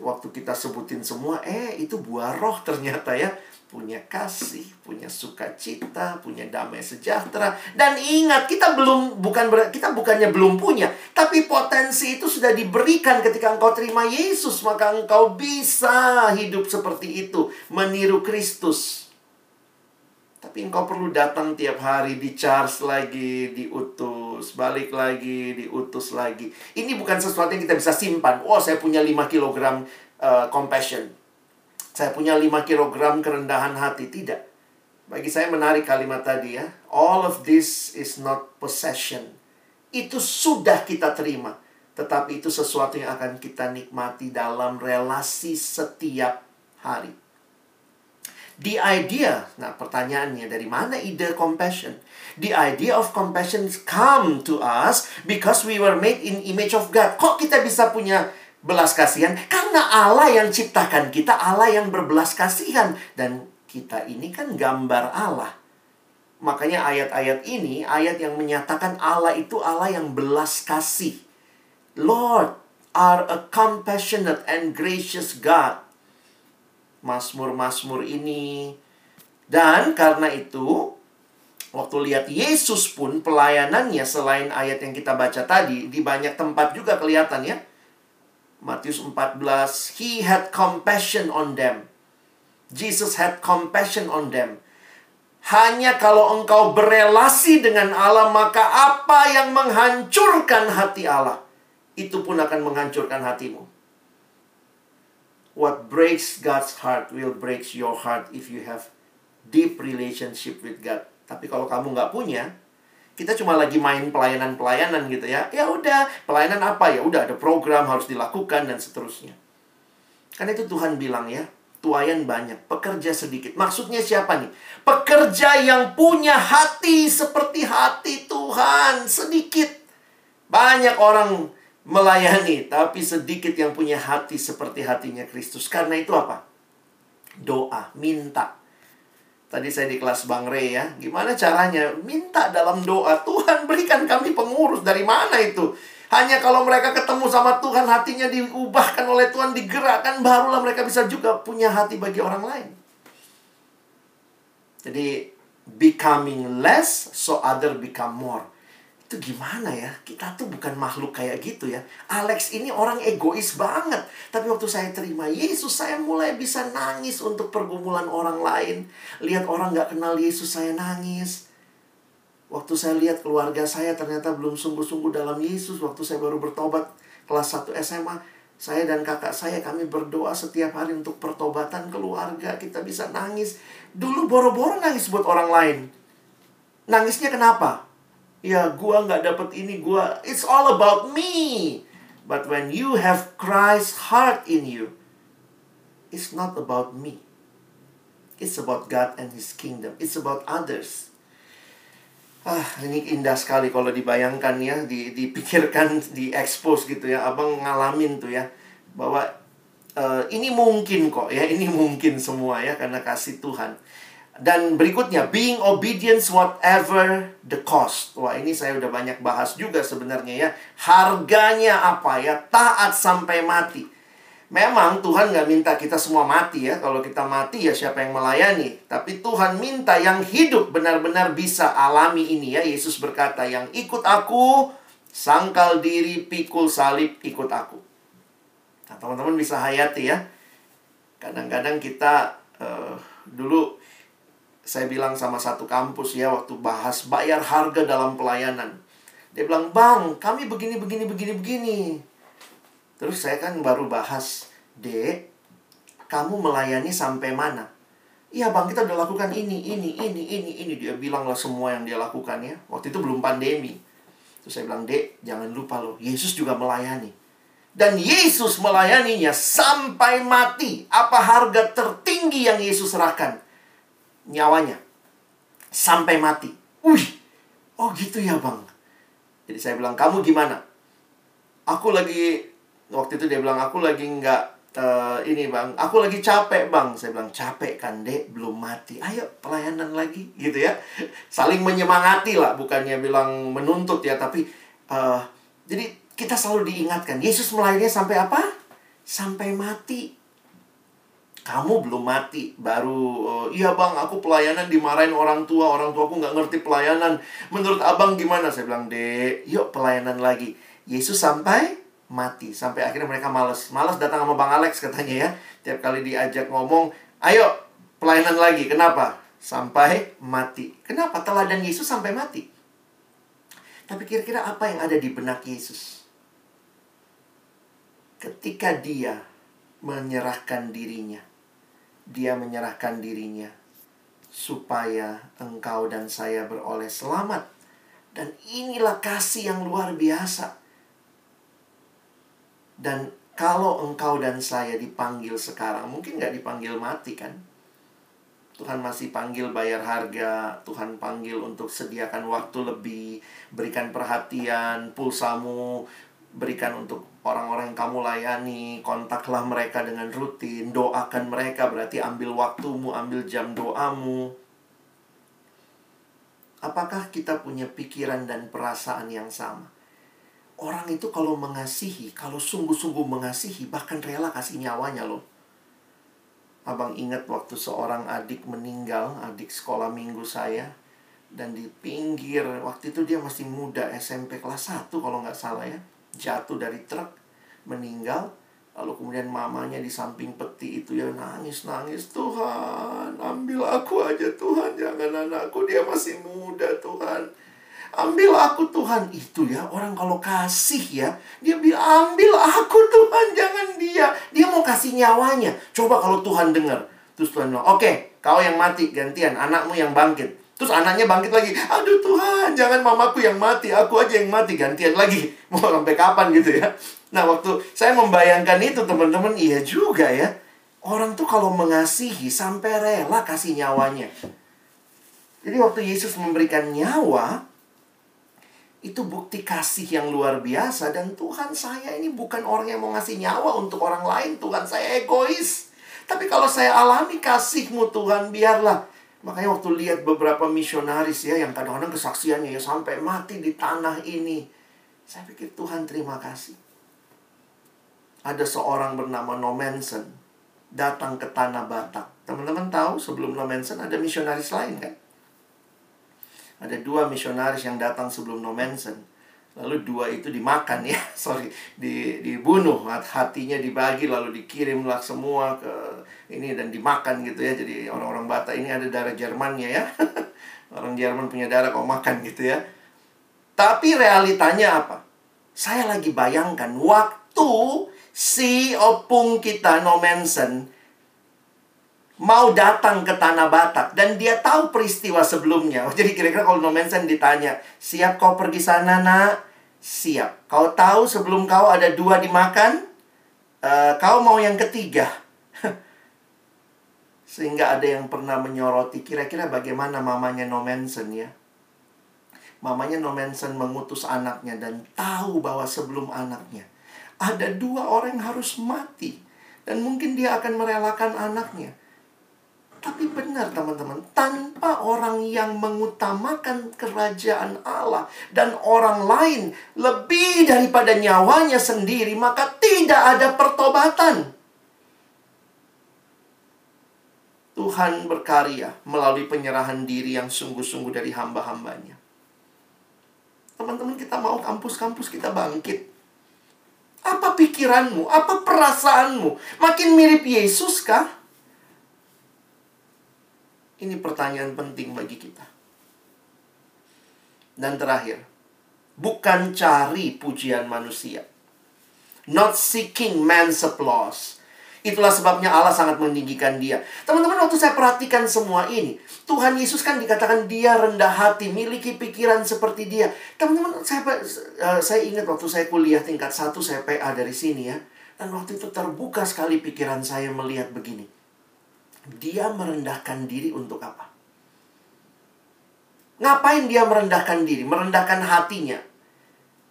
Waktu kita sebutin semua, eh itu buah roh ternyata ya punya kasih, punya sukacita, punya damai sejahtera. Dan ingat, kita belum bukan ber, kita bukannya belum punya, tapi potensi itu sudah diberikan ketika engkau terima Yesus, maka engkau bisa hidup seperti itu, meniru Kristus. Tapi engkau perlu datang tiap hari di charge lagi, diutus, balik lagi, diutus lagi. Ini bukan sesuatu yang kita bisa simpan. Oh, saya punya 5 kg uh, compassion saya punya 5 kg kerendahan hati. Tidak. Bagi saya menarik kalimat tadi ya. All of this is not possession. Itu sudah kita terima. Tetapi itu sesuatu yang akan kita nikmati dalam relasi setiap hari. The idea, nah pertanyaannya dari mana ide compassion? The idea of compassion come to us because we were made in image of God. Kok kita bisa punya belas kasihan karena Allah yang ciptakan kita Allah yang berbelas kasihan dan kita ini kan gambar Allah. Makanya ayat-ayat ini ayat yang menyatakan Allah itu Allah yang belas kasih. Lord, are a compassionate and gracious God. Mazmur-mazmur ini. Dan karena itu, waktu lihat Yesus pun pelayanannya selain ayat yang kita baca tadi, di banyak tempat juga kelihatan ya. Matius 14, He had compassion on them. Jesus had compassion on them. Hanya kalau engkau berelasi dengan Allah, maka apa yang menghancurkan hati Allah, itu pun akan menghancurkan hatimu. What breaks God's heart will break your heart if you have deep relationship with God. Tapi kalau kamu nggak punya, kita cuma lagi main pelayanan-pelayanan gitu ya. Ya udah, pelayanan apa ya? Udah ada program harus dilakukan dan seterusnya. Karena itu Tuhan bilang ya, tuayan banyak, pekerja sedikit. Maksudnya siapa nih? Pekerja yang punya hati seperti hati Tuhan sedikit. Banyak orang melayani, tapi sedikit yang punya hati seperti hatinya Kristus. Karena itu apa? Doa, minta. Tadi saya di kelas Bang Rey ya, gimana caranya? Minta dalam doa, Tuhan berikan kami pengurus. Dari mana itu? Hanya kalau mereka ketemu sama Tuhan, hatinya diubahkan oleh Tuhan, digerakkan, barulah mereka bisa juga punya hati bagi orang lain. Jadi, becoming less so other become more itu gimana ya? Kita tuh bukan makhluk kayak gitu ya. Alex ini orang egois banget. Tapi waktu saya terima Yesus, saya mulai bisa nangis untuk pergumulan orang lain. Lihat orang gak kenal Yesus, saya nangis. Waktu saya lihat keluarga saya ternyata belum sungguh-sungguh dalam Yesus. Waktu saya baru bertobat kelas 1 SMA, saya dan kakak saya kami berdoa setiap hari untuk pertobatan keluarga. Kita bisa nangis. Dulu boro-boro nangis buat orang lain. Nangisnya kenapa? Ya gua nggak dapet ini gua it's all about me. But when you have Christ's heart in you it's not about me. It's about God and His kingdom. It's about others. Ah ini indah sekali kalau dibayangkan ya di, dipikirkan di expose gitu ya. Abang ngalamin tuh ya bahwa uh, ini mungkin kok ya ini mungkin semua ya karena kasih Tuhan dan berikutnya, being obedience whatever the cost. Wah, ini saya udah banyak bahas juga sebenarnya ya. Harganya apa ya? Taat sampai mati. Memang Tuhan nggak minta kita semua mati ya. Kalau kita mati ya siapa yang melayani. Tapi Tuhan minta yang hidup benar-benar bisa alami ini ya. Yesus berkata, yang ikut aku, sangkal diri, pikul salib, ikut aku. Nah, teman-teman bisa hayati ya. Kadang-kadang kita uh, dulu saya bilang sama satu kampus ya waktu bahas bayar harga dalam pelayanan. Dia bilang, "Bang, kami begini begini begini begini." Terus saya kan baru bahas, "Dek, kamu melayani sampai mana?" Iya bang, kita udah lakukan ini, ini, ini, ini, ini. Dia bilang lah semua yang dia lakukan ya. Waktu itu belum pandemi. Terus saya bilang, dek, jangan lupa loh, Yesus juga melayani. Dan Yesus melayaninya sampai mati. Apa harga tertinggi yang Yesus serahkan? Nyawanya sampai mati. Wih, oh gitu ya bang. Jadi saya bilang, kamu gimana? Aku lagi, waktu itu dia bilang, aku lagi nggak uh, ini bang, aku lagi capek bang. Saya bilang, capek kan dek, belum mati. Ayo pelayanan lagi, gitu ya. Saling menyemangati lah, bukannya bilang menuntut ya, tapi uh, jadi kita selalu diingatkan, Yesus melayani sampai apa? Sampai mati kamu belum mati baru uh, iya bang aku pelayanan dimarahin orang tua orang tua aku nggak ngerti pelayanan. Menurut abang gimana? Saya bilang dek yuk pelayanan lagi. Yesus sampai mati sampai akhirnya mereka males. Males datang sama bang Alex katanya ya. Tiap kali diajak ngomong ayo pelayanan lagi. Kenapa? Sampai mati. Kenapa? Teladan Yesus sampai mati. Tapi kira-kira apa yang ada di benak Yesus? Ketika dia menyerahkan dirinya dia menyerahkan dirinya supaya engkau dan saya beroleh selamat. Dan inilah kasih yang luar biasa. Dan kalau engkau dan saya dipanggil sekarang, mungkin nggak dipanggil mati kan? Tuhan masih panggil bayar harga, Tuhan panggil untuk sediakan waktu lebih, berikan perhatian, pulsamu, berikan untuk orang-orang yang kamu layani, kontaklah mereka dengan rutin, doakan mereka berarti ambil waktumu, ambil jam doamu. Apakah kita punya pikiran dan perasaan yang sama? Orang itu kalau mengasihi, kalau sungguh-sungguh mengasihi, bahkan rela kasih nyawanya loh. Abang ingat waktu seorang adik meninggal, adik sekolah minggu saya. Dan di pinggir, waktu itu dia masih muda, SMP kelas 1 kalau nggak salah ya. Jatuh dari truk, meninggal. Lalu kemudian mamanya di samping peti itu ya nangis-nangis. Tuhan, ambil aku aja Tuhan, jangan anakku, dia masih muda Tuhan Ambil aku Tuhan Itu ya orang kalau kasih ya Dia bilang ambil aku Tuhan Jangan dia Dia mau kasih nyawanya Coba kalau Tuhan dengar Terus Tuhan bilang oke okay, kau yang mati gantian Anakmu yang bangkit Terus anaknya bangkit lagi Aduh Tuhan jangan mamaku yang mati Aku aja yang mati gantian lagi. Mau sampai kapan gitu ya? Nah waktu saya membayangkan itu teman-teman Iya juga ya. Orang tuh kalau mengasihi sampai rela kasih nyawanya. Jadi waktu Yesus memberikan nyawa itu bukti kasih yang luar biasa. Dan Tuhan saya ini bukan orang yang mau ngasih nyawa untuk orang lain Tuhan saya egois. Tapi kalau saya alami kasihmu Tuhan biarlah makanya waktu lihat beberapa misionaris ya yang kadang-kadang kesaksiannya ya sampai mati di tanah ini saya pikir Tuhan terima kasih. Ada seorang bernama Nomensen datang ke tanah Batak. Teman-teman tahu sebelum Nomensen ada misionaris lain kan? Ada dua misionaris yang datang sebelum Nomensen. Lalu dua itu dimakan ya, sorry, di, dibunuh, hatinya dibagi lalu dikirimlah semua ke ini dan dimakan gitu ya. Jadi orang-orang Batak ini ada darah Jermannya ya. orang Jerman punya darah kok makan gitu ya. Tapi realitanya apa? Saya lagi bayangkan waktu si opung kita Nomensen mau datang ke tanah Batak dan dia tahu peristiwa sebelumnya. Jadi kira-kira kalau Nomensen ditanya, siap kau pergi sana nak? Siap. Kau tahu sebelum kau ada dua dimakan, uh, kau mau yang ketiga. Sehingga ada yang pernah menyoroti kira-kira bagaimana mamanya Nomensen ya. Mamanya Nomensen mengutus anaknya dan tahu bahwa sebelum anaknya ada dua orang yang harus mati. Dan mungkin dia akan merelakan anaknya. Tapi benar teman-teman, tanpa orang yang mengutamakan kerajaan Allah dan orang lain lebih daripada nyawanya sendiri, maka tidak ada pertobatan. Tuhan berkarya melalui penyerahan diri yang sungguh-sungguh dari hamba-hambanya. Teman-teman kita mau kampus-kampus kita bangkit. Apa pikiranmu? Apa perasaanmu? Makin mirip Yesus kah? Ini pertanyaan penting bagi kita. Dan terakhir, bukan cari pujian manusia. Not seeking man's applause. Itulah sebabnya Allah sangat meninggikan dia. Teman-teman, waktu saya perhatikan semua ini, Tuhan Yesus kan dikatakan dia rendah hati, miliki pikiran seperti dia. Teman-teman, saya, uh, saya ingat waktu saya kuliah tingkat satu, saya PA dari sini ya. Dan waktu itu terbuka sekali pikiran saya melihat begini dia merendahkan diri untuk apa? Ngapain dia merendahkan diri? Merendahkan hatinya.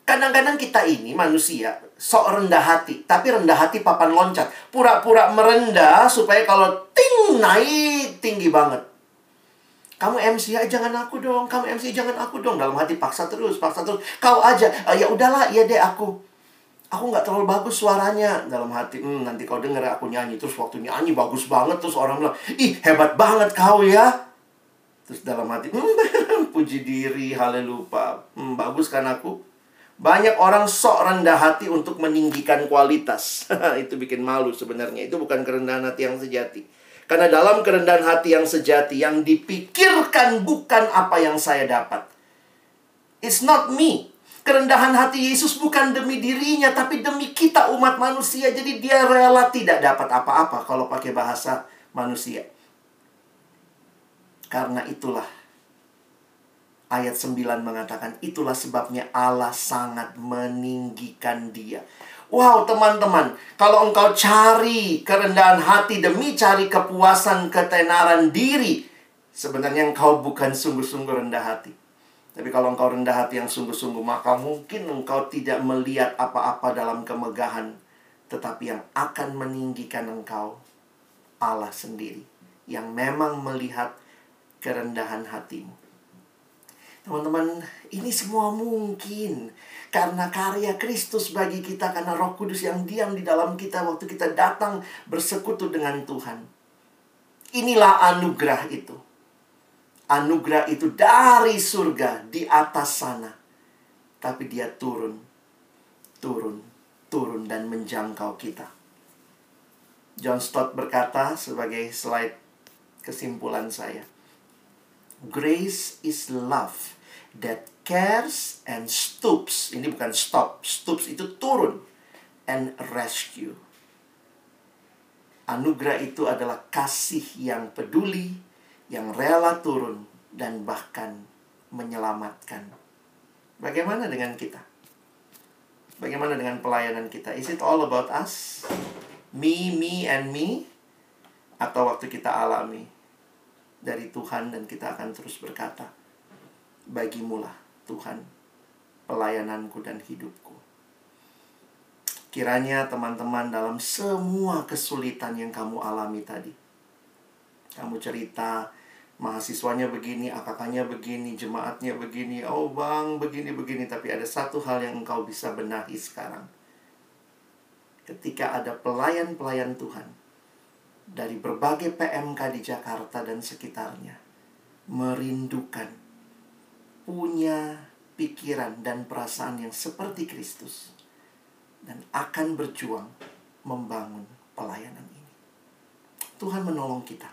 Kadang-kadang kita ini manusia sok rendah hati, tapi rendah hati papan loncat. Pura-pura merendah supaya kalau ting naik tinggi banget. Kamu MC ya jangan aku dong, kamu MC jangan aku dong. Dalam hati paksa terus, paksa terus. Kau aja, oh, ya udahlah, ya deh aku aku nggak terlalu bagus suaranya. Dalam hati hmm, nanti kau denger aku nyanyi. Terus waktu nyanyi bagus banget. Terus orang bilang ih hebat banget kau ya. Terus dalam hati hmm, puji diri haleluya. Hmm, bagus kan aku? Banyak orang sok rendah hati untuk meninggikan kualitas. Itu bikin malu sebenarnya. Itu bukan kerendahan hati yang sejati. Karena dalam kerendahan hati yang sejati yang dipikirkan bukan apa yang saya dapat. It's not me Kerendahan hati Yesus bukan demi dirinya, tapi demi kita umat manusia. Jadi dia rela tidak dapat apa-apa kalau pakai bahasa manusia. Karena itulah ayat 9 mengatakan itulah sebabnya Allah sangat meninggikan dia. Wow, teman-teman, kalau engkau cari kerendahan hati demi cari kepuasan ketenaran diri, sebenarnya engkau bukan sungguh-sungguh rendah hati. Tapi kalau engkau rendah hati yang sungguh-sungguh, maka mungkin engkau tidak melihat apa-apa dalam kemegahan. Tetapi yang akan meninggikan engkau, Allah sendiri. Yang memang melihat kerendahan hatimu. Teman-teman, ini semua mungkin karena karya Kristus bagi kita, karena Roh Kudus yang diam di dalam kita waktu kita datang bersekutu dengan Tuhan. Inilah anugerah itu. Anugerah itu dari surga di atas sana, tapi Dia turun, turun, turun, dan menjangkau kita. John Stott berkata sebagai slide kesimpulan saya. Grace is love that cares and stoops. Ini bukan stop, stoops itu turun and rescue. Anugerah itu adalah kasih yang peduli, yang rela turun dan bahkan menyelamatkan. Bagaimana dengan kita? Bagaimana dengan pelayanan kita? Is it all about us? Me, me, and me? Atau waktu kita alami dari Tuhan dan kita akan terus berkata, bagimulah Tuhan pelayananku dan hidupku. Kiranya teman-teman dalam semua kesulitan yang kamu alami tadi. Kamu cerita mahasiswanya begini, akaknya begini, jemaatnya begini, oh bang begini-begini. Tapi ada satu hal yang engkau bisa benahi sekarang. Ketika ada pelayan-pelayan Tuhan dari berbagai PMK di Jakarta dan sekitarnya merindukan punya pikiran dan perasaan yang seperti Kristus dan akan berjuang membangun pelayanan ini. Tuhan menolong kita,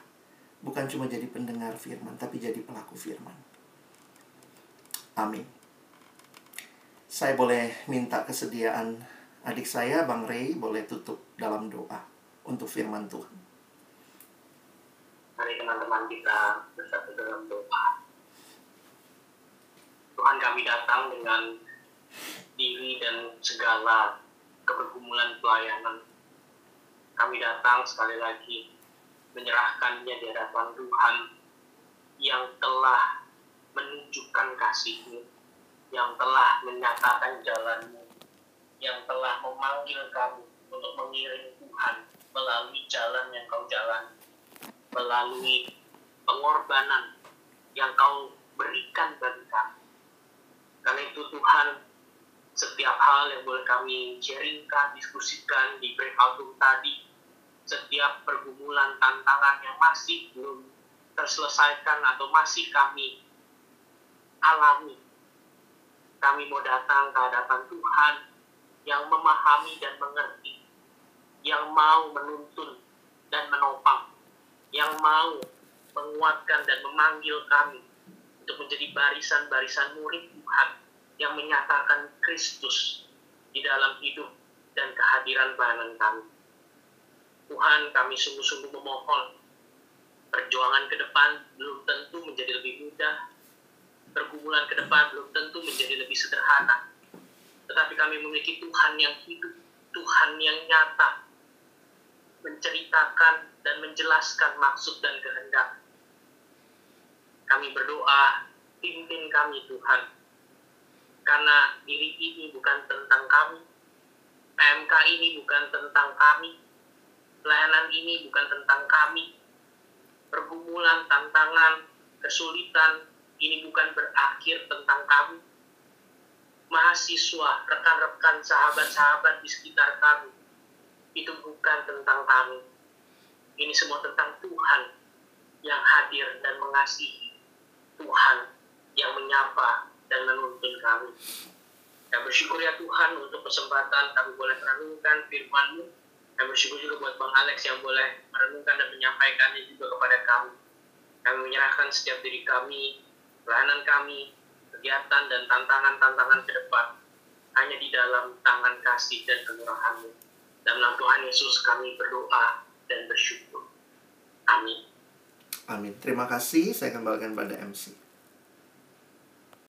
bukan cuma jadi pendengar firman, tapi jadi pelaku firman. Amin. Saya boleh minta kesediaan adik saya, Bang Ray, boleh tutup dalam doa untuk firman Tuhan. Mari teman-teman kita bersatu dalam doa. Tuhan kami datang dengan diri dan segala kebergumulan pelayanan. Kami datang sekali lagi menyerahkannya di hadapan Tuhan yang telah menunjukkan kasih-Mu, yang telah menyatakan jalan-Mu, yang telah memanggil kami untuk mengiring Tuhan melalui jalan yang kau jalan, melalui pengorbanan yang kau berikan bagi kami. Karena itu Tuhan, setiap hal yang boleh kami sharingkan, diskusikan di breakout room tadi, setiap pergumulan, tantangan yang masih belum terselesaikan atau masih kami alami. Kami mau datang ke hadapan Tuhan yang memahami dan mengerti, yang mau menuntun dan menopang, yang mau menguatkan dan memanggil kami untuk menjadi barisan-barisan murid Tuhan yang menyatakan Kristus di dalam hidup dan kehadiran bahanan kami. Tuhan kami sungguh-sungguh memohon perjuangan ke depan belum tentu menjadi lebih mudah, pergumulan ke depan belum tentu menjadi lebih sederhana. Tetapi kami memiliki Tuhan yang hidup, Tuhan yang nyata, menceritakan dan menjelaskan maksud dan kehendak kami berdoa, pimpin kami Tuhan. Karena diri ini bukan tentang kami. PMK ini bukan tentang kami. Pelayanan ini bukan tentang kami. Pergumulan, tantangan, kesulitan ini bukan berakhir tentang kami. Mahasiswa, rekan-rekan, sahabat-sahabat di sekitar kami itu bukan tentang kami. Ini semua tentang Tuhan yang hadir dan mengasihi Tuhan yang menyapa dan menuntun kami. Kami bersyukur ya Tuhan untuk kesempatan kami boleh merenungkan firman-Mu. Kami bersyukur juga buat Bang Alex yang boleh merenungkan dan menyampaikannya juga kepada kami. Kami menyerahkan setiap diri kami, pelayanan kami, kegiatan dan tantangan-tantangan ke depan hanya di dalam tangan kasih dan kemurahan-Mu. Dalam Tuhan Yesus kami berdoa dan bersyukur. Amin. Amin. Terima kasih. Saya kembalikan pada MC.